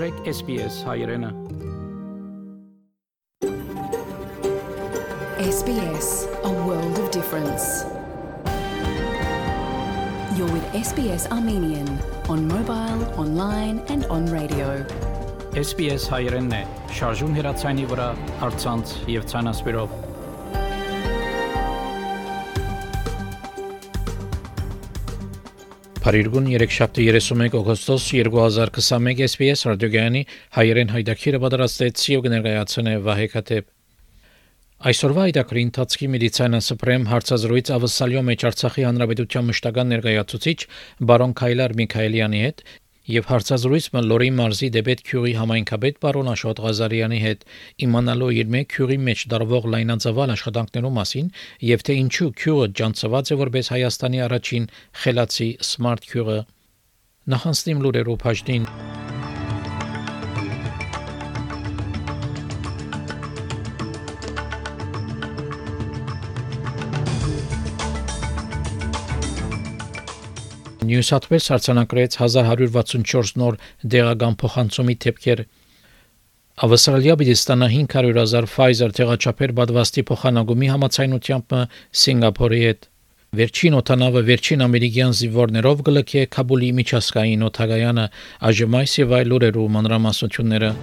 Մաղթեք SPS հայրենը։ SBS, a world of difference. You're with SBS Armenian on mobile, online and on radio. SPS հայրենն է։ Շարժուն հեռացանի վրա, հարցանց եւ ցանասպիրով։ Փարիգուն 3731 օգոստոս 2021 SPS ռադիոգյանի հայերեն հայդակիրը պատրաստեց եւ կներկայացնե Վահե Քաթեփ Այսօրվա այդակրի ընթացքի մեդիցինա սպրեմ հարցազրույց ավսալյո մեջ Արցախի հանրապետության մշտական ներկայացուցիչ բարոն Քայլար Միքայելյանի հետ եւ հարցազրույցը Լորի Մարզի դեպետ քյուրի համայնքապետ պարոն Աշոտ Ղազարյանի հետ իմանալու իր մեկ քյուրի մեջ դարվող լայնածավալ աշխատանքներու մասին եւ թե ինչու քյուրը ջանցված է որպես Հայաստանի առաջին խելացի սմարթ քյուրը նախանցնիմ լուրերով հաշտին Նյու Սաթ Ուելս արձանագրեց 1164 նոր դեղական փոխանցումի դեպքեր։ Ավստրալիա Բիդստանը 500.000 Pfizer տեղաչափեր բադվաստի փոխանակումի համացայնությամբ Սինգապուրի հետ։ Վերջին օտանավը վերջին ամերիկյան զինվորներով գլկե Կաբուլի միջազգային օթագայանը այժմ այս եւ այլ լուրերու մանրամասնությունները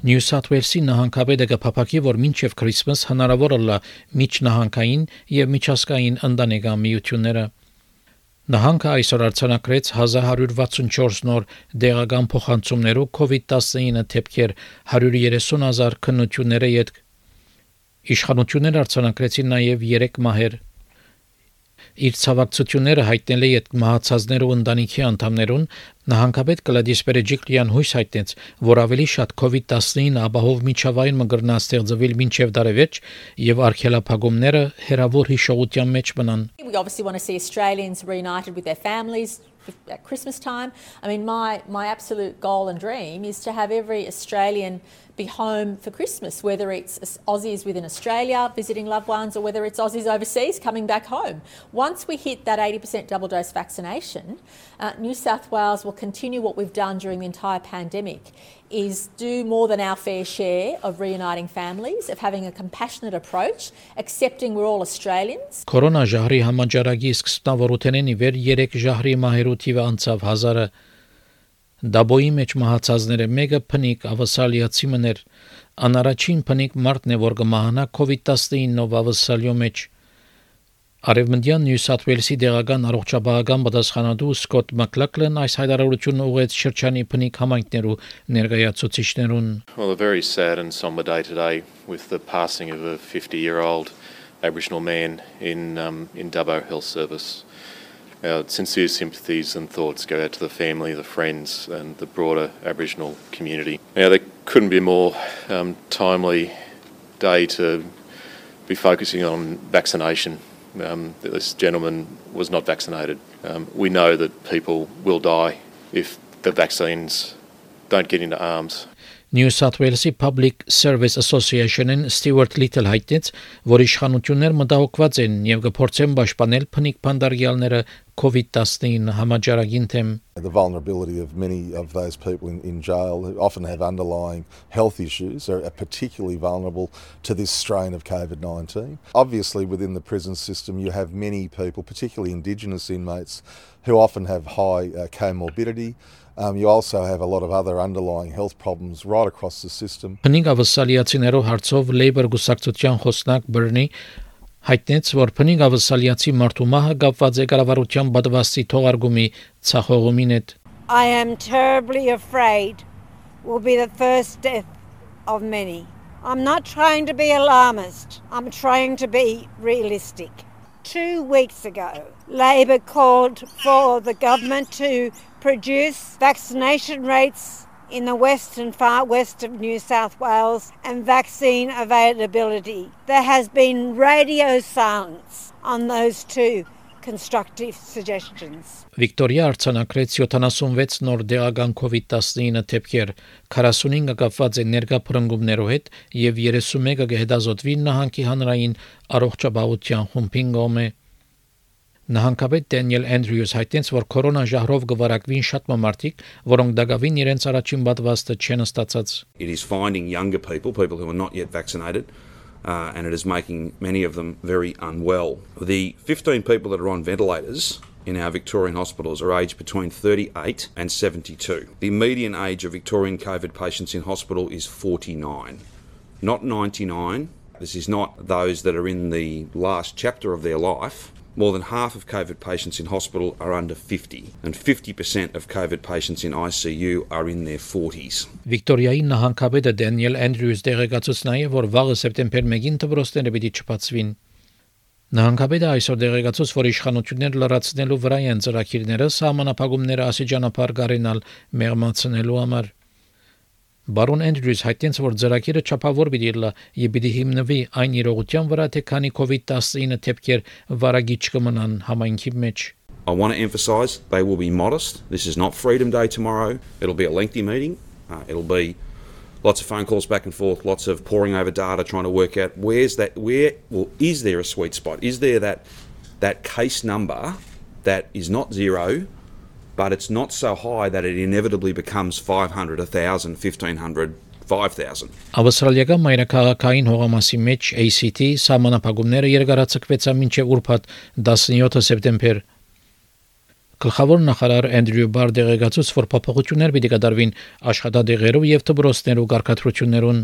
Նյու Սաթ Ուելսի նահանգապետը կփապակի, որ մինչև Քրիսմաս հնարավոր է միջնահանգային եւ միջազգային ընտանեկան միությունները Նահանգը այսօր արձանագրեց 1164 նոր դեղական փոխանցումներով COVID-19 թեփքեր 130.000 քննությունները յետ Իշխանությունները արձանագրեցին նաև 3 մահեր իր ցավակցությունները հայտնել է այդ մահացածներու ընտանիքի անդամներուն նահանգապետ Կլադիս Պերեջիկլյան հույս հայտնեց, որ ավելի շատ COVID-19 ապահով միջավայր մգրնա ստեղծվել մինչև դարևեջ եւ արգելափակումները հերավոր հիշողության մեջ մնան We obviously want to see Australians reunited with their families at Christmas time. I mean, my, my absolute goal and dream is to have every Australian be home for Christmas, whether it's Aussies within Australia visiting loved ones or whether it's Aussies overseas coming back home. Once we hit that 80% double dose vaccination, uh, New South Wales will continue what we've done during the entire pandemic is do more than our fair share of reuniting families, of having a compassionate approach, accepting we're all Australians. Կորոնա ժահրի համաճարակի սկսնավորութենեն ի վեր 3 ժահրի մահերու թիվը անցավ 1000-ը Դաբոյի մեջ մահացածները մեկը փնիկ ավասալիացի մներ անարաչին փնիկ մարտն է որ կմահանա COVID-19-ով ավասալյո մեջ Արևմտյան Նյու Սաթ Ուելսի դեղական առողջապահական պատասխանատու Սկոտ Մակլակլեն այս հայտարարությունը ուղեց շրջանի փնիկ համայնքներու ներկայացուցիչներուն Well a very sad and somber day today with the passing of a 50-year-old Aboriginal man in um, in Dubbo Health Service. Our sincere sympathies and thoughts go out to the family, the friends, and the broader Aboriginal community. Now, there couldn't be a more um, timely day to be focusing on vaccination um, this gentleman was not vaccinated. Um, we know that people will die if the vaccines don't get into arms. New South Wales-ի Public Service Association-ին Stewart Little հայտնեց, որ իշխանություններ մտահոգված են եւ կփորձեն պաշտպանել փնիկ փանդարգյալները COVID-19 համաճարակին թեմ The vulnerability of many of those people in, in jail who often have underlying health issues are, are particularly vulnerable to this strain of COVID 19. Obviously, within the prison system, you have many people, particularly Indigenous inmates, who often have high uh, comorbidity. Um, you also have a lot of other underlying health problems right across the system. Փնիկ ավսալիացիներով հարցով Labour գուսակցության խոսնակ Բրնի հայտնեց, որ փնիկ ավսալիացի մարդու մահը կապված է կառավարության բադվաստի թողարկումի ցախողումին հետ։ I am terribly afraid will be the first death of many. I'm not trying to be alarmist. I'm trying to be realistic. Two weeks ago, Labor called for the government to produce vaccination rates in the west and far west of New South Wales and vaccine availability. There has been radio silence on those two constructive suggestions. Վիկտորիա արցանակրեց 76 նոր դեղական COVID-19 դեպքեր, 45-ը կապված են ներկա փրկումներով հետ եւ 31-ը կհետազոտվի նահանգի հանրային առողջապահության խումբին գոմե։ Նահանգապետ Դենիել Էնդրյուս հայտնեց, որ կորոնա ժահրով գվարակվին շատ մամարտիկ, որոնք դակավին իրենց առաջին պատվաստը չեն ստացած։ It is finding younger people, people who are not yet vaccinated, uh, and it is making many of them very unwell. The 15 people that are on ventilators in our Victorian hospitals are aged between 38 and 72. The median age of Victorian COVID patients in hospital is 49, not 99. This is not those that are in the last chapter of their life. More than half of COVID patients in hospital are under 50, and 50% of COVID patients in ICU are in their 40s. Վիկտորիայի նահանգապետը Դենիել Էնդրյուս դեղեկացուց նաև, որ վաղը սեպտեմբեր 1-ին դպրոցները պիտի չփածվին։ Նահանգապետը այսօր դեղեկացուց, որ իշխանությունները լրացնելու վրա են ծրագիրները սահմանապահումները ասիջանապար գարենալ մեղմացնելու համար։ Բարոն Էնդրյուս հայտնեց, որ ծրագիրը չափավոր պիտի լա եւ պիտի հիմնվի այն իրողության վրա, թե քանի COVID-19 դեպքեր վարագիչ կմնան համայնքի մեջ։ I want to emphasise they will be modest. This is not Freedom Day tomorrow. It'll be a lengthy meeting. Uh, it'll be lots of phone calls back and forth, lots of poring over data, trying to work out where's that, where, well, is there a sweet spot? Is there that, that case number that is not zero, but it's not so high that it inevitably becomes 500, 1,000, 1,500, 5,000. Ավստրալիական մայրաքաղաքային հողամասի մեջ ACT սահմանապահումները երկարացկվեցան մինչև ուրբաթ 17 սեպտեմբեր Գլխավոր նախարար Էնդրյու Բար դեղեկացուց, որ փոփոխություններ պիտի կատարվին աշխատադեղերով եւ դպրոցներու ղարքատրություններուն։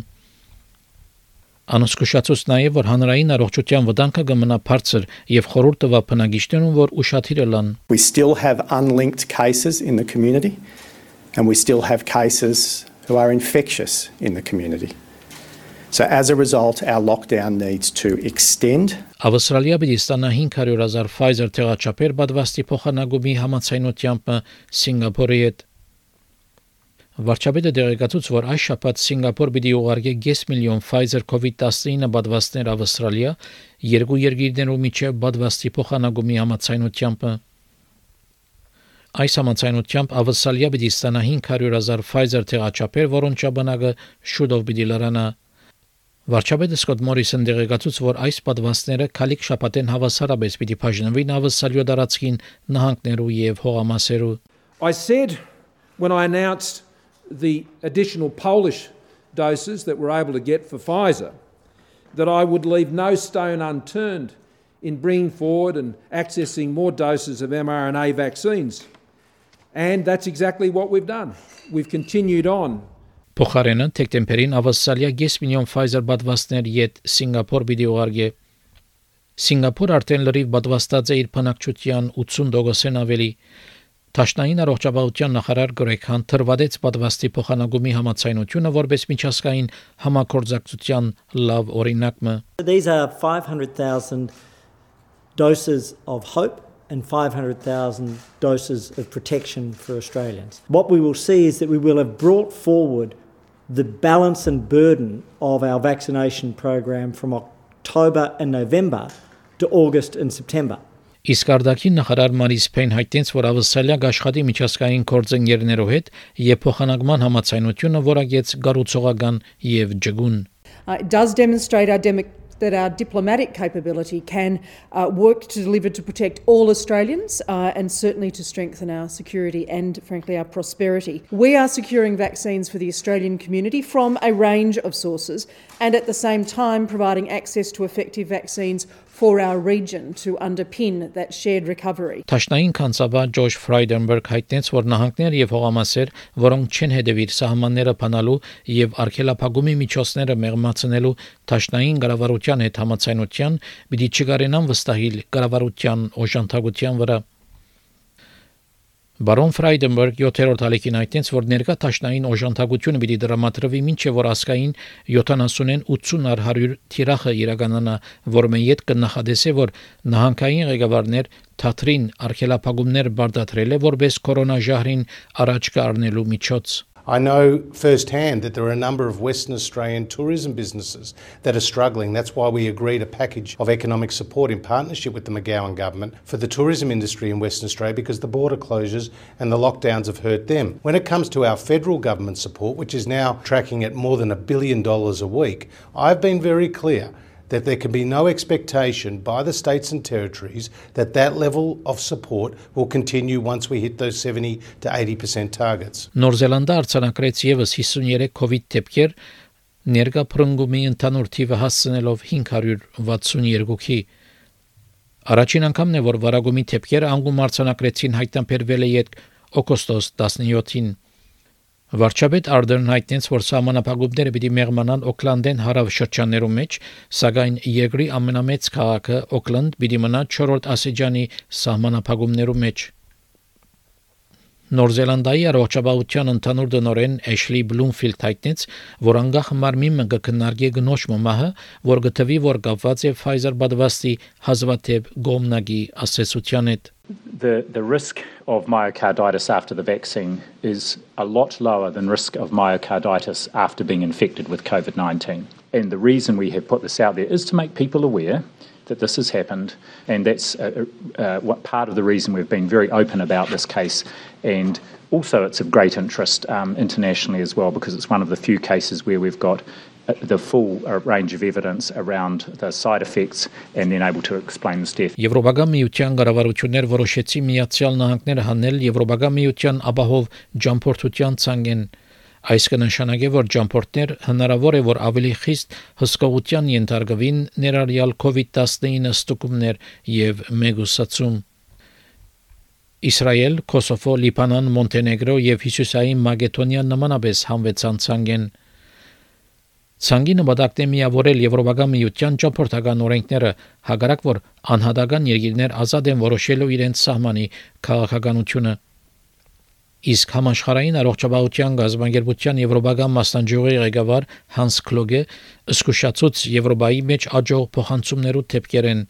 Անսկուշացուց նաև որ հանրային առողջության վտանգը կմնա բարձր եւ խորհուրդ տվա բնակիչներուն, որ ուշադիր լան։ We still have unlinked cases in the community, and we still have cases who are infectious in the community. So, as a result, our lockdown needs to extend. Ավստրալիա պիտի ստանա 500,000 Pfizer տեղաչափեր պատվաստի փոխանակումի համացայնությամբ Սինգապուրի հետ։ Վարչապետը դերեկացուց, որ այս շաբաթ Սինգապուր պիտի ուղարկի 5 միլիոն Pfizer COVID-19 պատվաստներ Ավստրալիա, երկու երկիրներու միջև պատվաստի փոխանակումի համացայնությամբ Այս համացայնությամբ Ավստրալիա պիտի ստանա 500,000 Pfizer տեղաչափեր, որոնց ճաբանակը շուտով պիտի լրանա։ Վարչապետը Սկոտ Մորիսոն դերեկացուց, որ այս պատվաստները քալիք շապատեն հավասարապես պիտի բաժանվին Ավստրալիա դարածքին նահանգներու եւ հողամասերու։ I said when I announced the additional Polish doses that we're able to get for Pfizer that I would leave no stone unturned in bringing forward and accessing more doses of mRNA vaccines. And that's exactly what we've done. We've continued on. Փոխարենը թեկտեմբերին Ավստրալիա 5 միլիոն Pfizer պատվաստներ յետ Սինգապուր պիտի ուղարկի։ Սինգապուր արդեն լրիվ պատվաստած է իր բնակչության 80%-ն ավելի։ Տաշնային առողջապահության նախարար Գրեգ Հանթրվադեց պատվաստի փոխանակումի համացայնությունը որպես միջազգային համակորձակցության լավ օրինակը։ These are 500,000 doses of hope and 500,000 doses of protection for Australians. What we will see is that we will have brought forward the balance and burden of our vaccination program from October and November to August and September. Իսկ արդակին նախարար Մարիս Փեն հայտնեց, որ Ավստրալիա աշխատի միջազգային գործընկերներով հետ եւ փոխանակման համացայնությունը որակեց գառուցողական եւ ջգուն։ Uh, it does demonstrate our demo- that our diplomatic capability can uh, work to deliver to protect all Australians uh, and certainly to strengthen our security and, frankly, our prosperity. We are securing vaccines for the Australian community from a range of sources and at the same time providing access to effective vaccines for our region to underpin that shared recovery. Տաշնային կանցաբար Ջորջ Ֆրայդենբերգ հայտնեց, որ նահանգներ եւ հողամասեր, որոնք չեն հետևիր սահմանները փանալու եւ արգելափակումի միջոցները մեղմացնելու տաշնային կառավարության հետ համացայնության, պիտի չկարենան վստահիլ կառավարության օժանդակության վրա։ Բարոն Ֆրայդենբերգ 7-րդ հալիքին այդտենց որ ներկա տաշնային օժանդակությունը պիտի դրամատրվի ինչե որ ասկային 70-ին 80 առ 100 թիրախը իրականանա որ մեն յետ կնախադեսե որ նահանգային ղեկավարներ թատրին արկելապագումներ բարդատրել է որպես կորոնաժահրին առաջ կառնելու միջոց I know firsthand that there are a number of Western Australian tourism businesses that are struggling. That's why we agreed a package of economic support in partnership with the McGowan government for the tourism industry in Western Australia because the border closures and the lockdowns have hurt them. When it comes to our federal government support, which is now tracking at more than a billion dollars a week, I've been very clear that there can be no expectation by the states and territories that that level of support will continue once we hit those 70 to 80% targets. Նոր Զելանդը արձանագրեց եւս 53 COVID դեպքեր, ներկա փրկումի ընդհանուր թիվը հասցնելով 562-ի։ Առաջին անգամն է, որ վարագումի դեպքերը անգում արձանագրեցին հայտնաբերվել է յետ օգոստոս 17-ին։ Վարչապետ Արդեն հայտնեց, որ սահմանապահումները պիտի մեղմանան Օկլանդեն հարավ շրջաններում մեջ, սակայն երկրի ամենամեծ քաղաքը Օկլանդ պիտի մնա 4-րդ ասիջանի սահմանապահումներում մեջ։ Նոր Զելանդիայի առողջապահության ընդհանուր դնորեն Էշլի Բլումֆիլդ հայտնեց, որ անգախ մարմինը կքննարկի գնոջ մահը, որ գտվի, որ կապված է Pfizer պատվաստի հազվադեպ գոմնագի ասեսության հետ։ The, the risk of myocarditis after the vaccine is a lot lower than risk of myocarditis after being infected with COVID-19. And the reason we have put this out there is to make people aware that this has happened, and that's what part of the reason we've been very open about this case. And also, it's of great interest um, internationally as well because it's one of the few cases where we've got the full uh, range of evidence around the side effects and then able to explain this death. Եվրոպական միության կառավարություններ որոշեցի Միացյալ Նահանգները հանել Եվրոպական միության ապահով ջամփորդության ցանգեն Այս կնշանակի, որ ջամփորդներ հնարավոր է որ ավելի խիստ հսկողության ենթարկվին ներառյալ COVID-19 ստուգումներ եւ մեգուսացում։ Իսրայել, Կոսովո, Լիբանան, Մոնտենեգրո եւ Հյուսիսային Մակեդոնիա նմանապես համվեցան ցանգեն։ Ցանգի նպատակն է միավորել Եվրոպական միության ճամփորդական օրենքները, հակառակ որ անհատական երկիրներ ազատ են որոշելու իրենց սահմանի քաղաքականությունը։ Իսկ համաշխարհային առողջապահության գազբանգերության եվրոպական մասնաճյուղի ղեկավար Հանս Քլոգը զսկուշացուց Եվրոպայի մեջ աջող փոխանցումներու թեփքերեն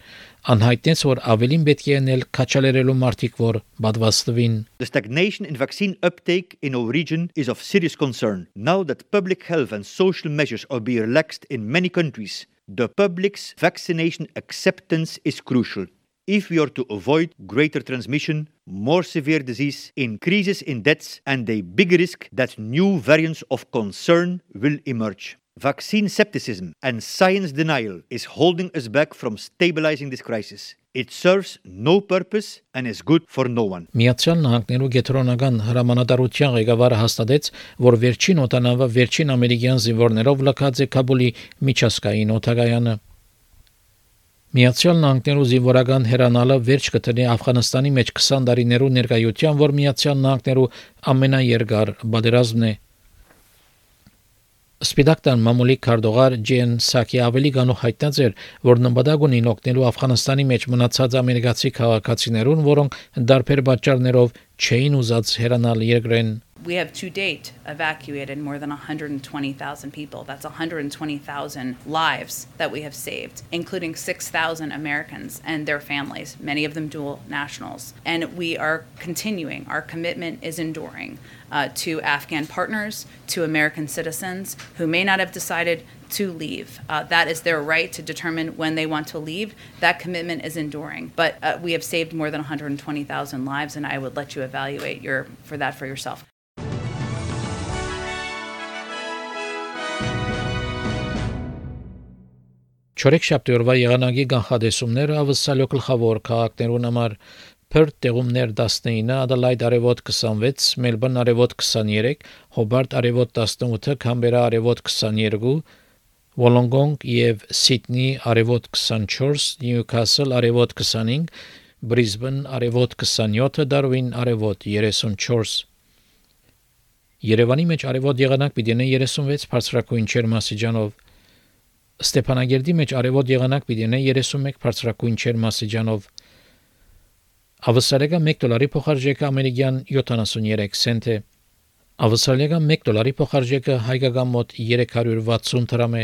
անհայտնեց որ ավելին պետք է անել քաչալերելու մարտիկ որ պատվաստվին The stagnation in vaccine uptake in our region is of serious concern now that public health and social measures are being relaxed in many countries the public's vaccination acceptance is crucial if we are to avoid greater transmission, more severe disease, increases in deaths, and a big risk that new variants of concern will emerge. Vaccine skepticism and science denial is holding us back from stabilizing this crisis. It serves no purpose and is good for no one. Միացյալ Նահանգներու գետրոնական հրամանատարության ղեկավարը հաստատեց, որ վերջին օտանավը վերջին ամերիկյան զինվորներով լքած է Կաբուլի միջազգային օթագայանը։ Միացյալ Նահանգներու զինվորական հերանալը վերջ կտնի Աֆղանստանի մեջ 20 տարիներու ներկայության, որ Միացյալ Նահանգներու ամենաերգար բادرազմն է։ Սպիտակտան մամուլի քարտուղար Ջեն Սակի ավելի գանու հայտնած էր, որ նպատակ ունի օգնելու Աֆղանստանի մեջ մնացած ամերիկացի քաղաքացիներուն, որոնք դարբեր պատճառներով չէին ուզած հեռանալ երկրեն։ We have to date evacuated more than 120,000 people. That's 120,000 lives that we have saved, including 6,000 Americans and their families, many of them dual nationals. And we are continuing. Our commitment is enduring uh, to Afghan partners, to American citizens who may not have decided to leave. Uh, that is their right to determine when they want to leave. That commitment is enduring. But uh, we have saved more than 120,000 lives, and I would let you evaluate your, for that for yourself. Չորեքշաբթի օրվա եղանակի կանխադեսումները ավսալյո գլխավոր քաղաքներուն համար Perth տեղումներ 19, Adelaide արևոտ 26, Melbourne արևոտ 23, Hobart արևոտ 18, Canberra արևոտ 22, Wollongong եւ Sydney արևոտ 24, Newcastle արևոտ 25, Brisbane արևոտ 27, Darwin արևոտ 34 Երևանի մեջ արևոտ եղանակ պիտի 36 բարձրակույն չերմասիջանով Ստեփանագերդի մեջ արևոտ եղանակ պիտի ունենա 31 բարձրակույն չերմասիջանով։ Ավսալեգա 1 դոլարի փոխարժեքը ամերիկյան 73 سنت է։ Ավսալեգա 1 դոլարի փոխարժեքը հայկական մոտ 360 դրամ է։